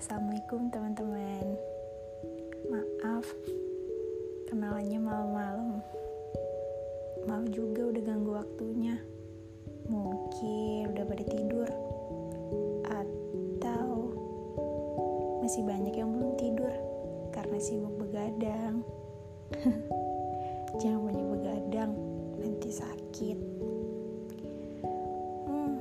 Assalamualaikum teman-teman. Maaf Kenalannya malam-malam. Maaf juga udah ganggu waktunya. Mungkin udah pada tidur. Atau Masih banyak yang belum tidur Karena sibuk begadang. Jangan banyak begadang Nanti sakit. Hmm,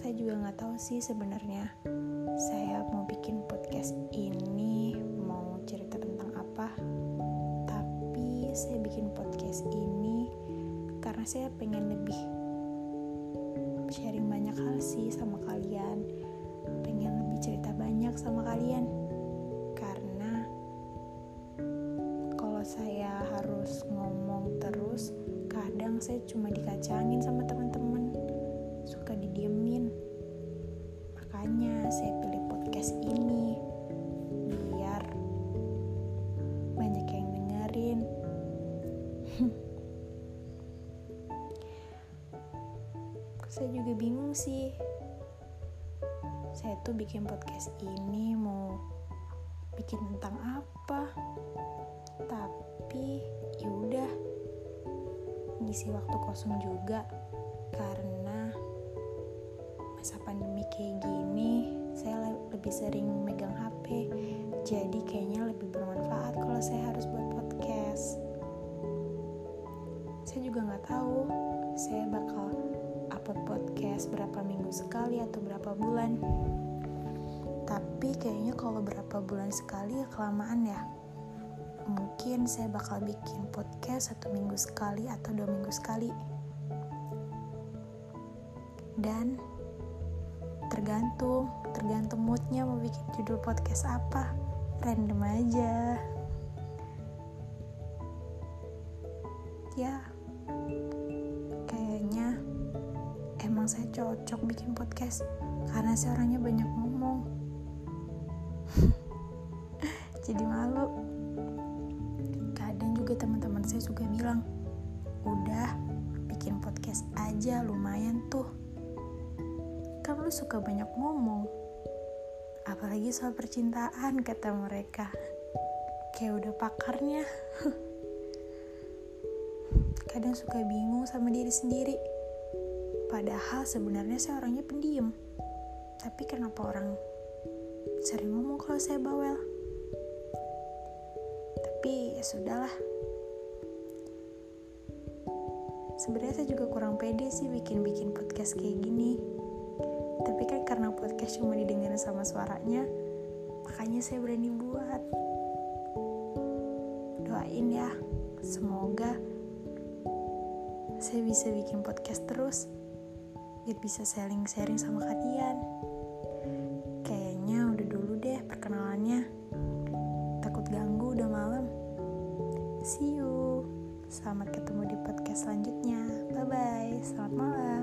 saya juga nggak tahu sih sebenarnya. Saya mau bikin podcast ini mau cerita tentang apa. Tapi saya bikin podcast ini karena saya pengen lebih sharing banyak hal sih sama kalian. Pengen lebih cerita banyak sama kalian. Karena kalau saya harus ngomong terus, kadang saya cuma dikacangin sama teman-teman. Suka didiemin. Makanya saya podcast ini biar banyak yang dengerin. saya juga bingung sih. Saya tuh bikin podcast ini mau bikin tentang apa? Tapi yaudah ngisi waktu kosong juga karena masa pandemi kayak gini saya lebih sering megang HP jadi kayaknya lebih bermanfaat kalau saya harus buat podcast. Saya juga nggak tahu saya bakal upload podcast berapa minggu sekali atau berapa bulan. Tapi kayaknya kalau berapa bulan sekali ya kelamaan ya. Mungkin saya bakal bikin podcast satu minggu sekali atau dua minggu sekali. Dan tergantung tergantung moodnya mau bikin judul podcast apa. Random aja. Ya kayaknya emang saya cocok bikin podcast karena saya orangnya banyak ngomong. Jadi malu. Kadang juga teman-teman saya juga bilang udah bikin podcast aja lumayan tuh kan suka banyak ngomong. Apalagi soal percintaan kata mereka. Kayak udah pakarnya. Kadang suka bingung sama diri sendiri. Padahal sebenarnya saya orangnya pendiam. Tapi kenapa orang sering ngomong kalau saya bawel? Tapi ya sudahlah. Sebenarnya saya juga kurang pede sih bikin-bikin podcast kayak gini podcast cuma didengar sama suaranya makanya saya berani buat. Doain ya semoga saya bisa bikin podcast terus biar bisa sharing-sharing sama kalian. Kayaknya udah dulu deh perkenalannya. Takut ganggu udah malam. See you. Selamat ketemu di podcast selanjutnya. Bye bye selamat malam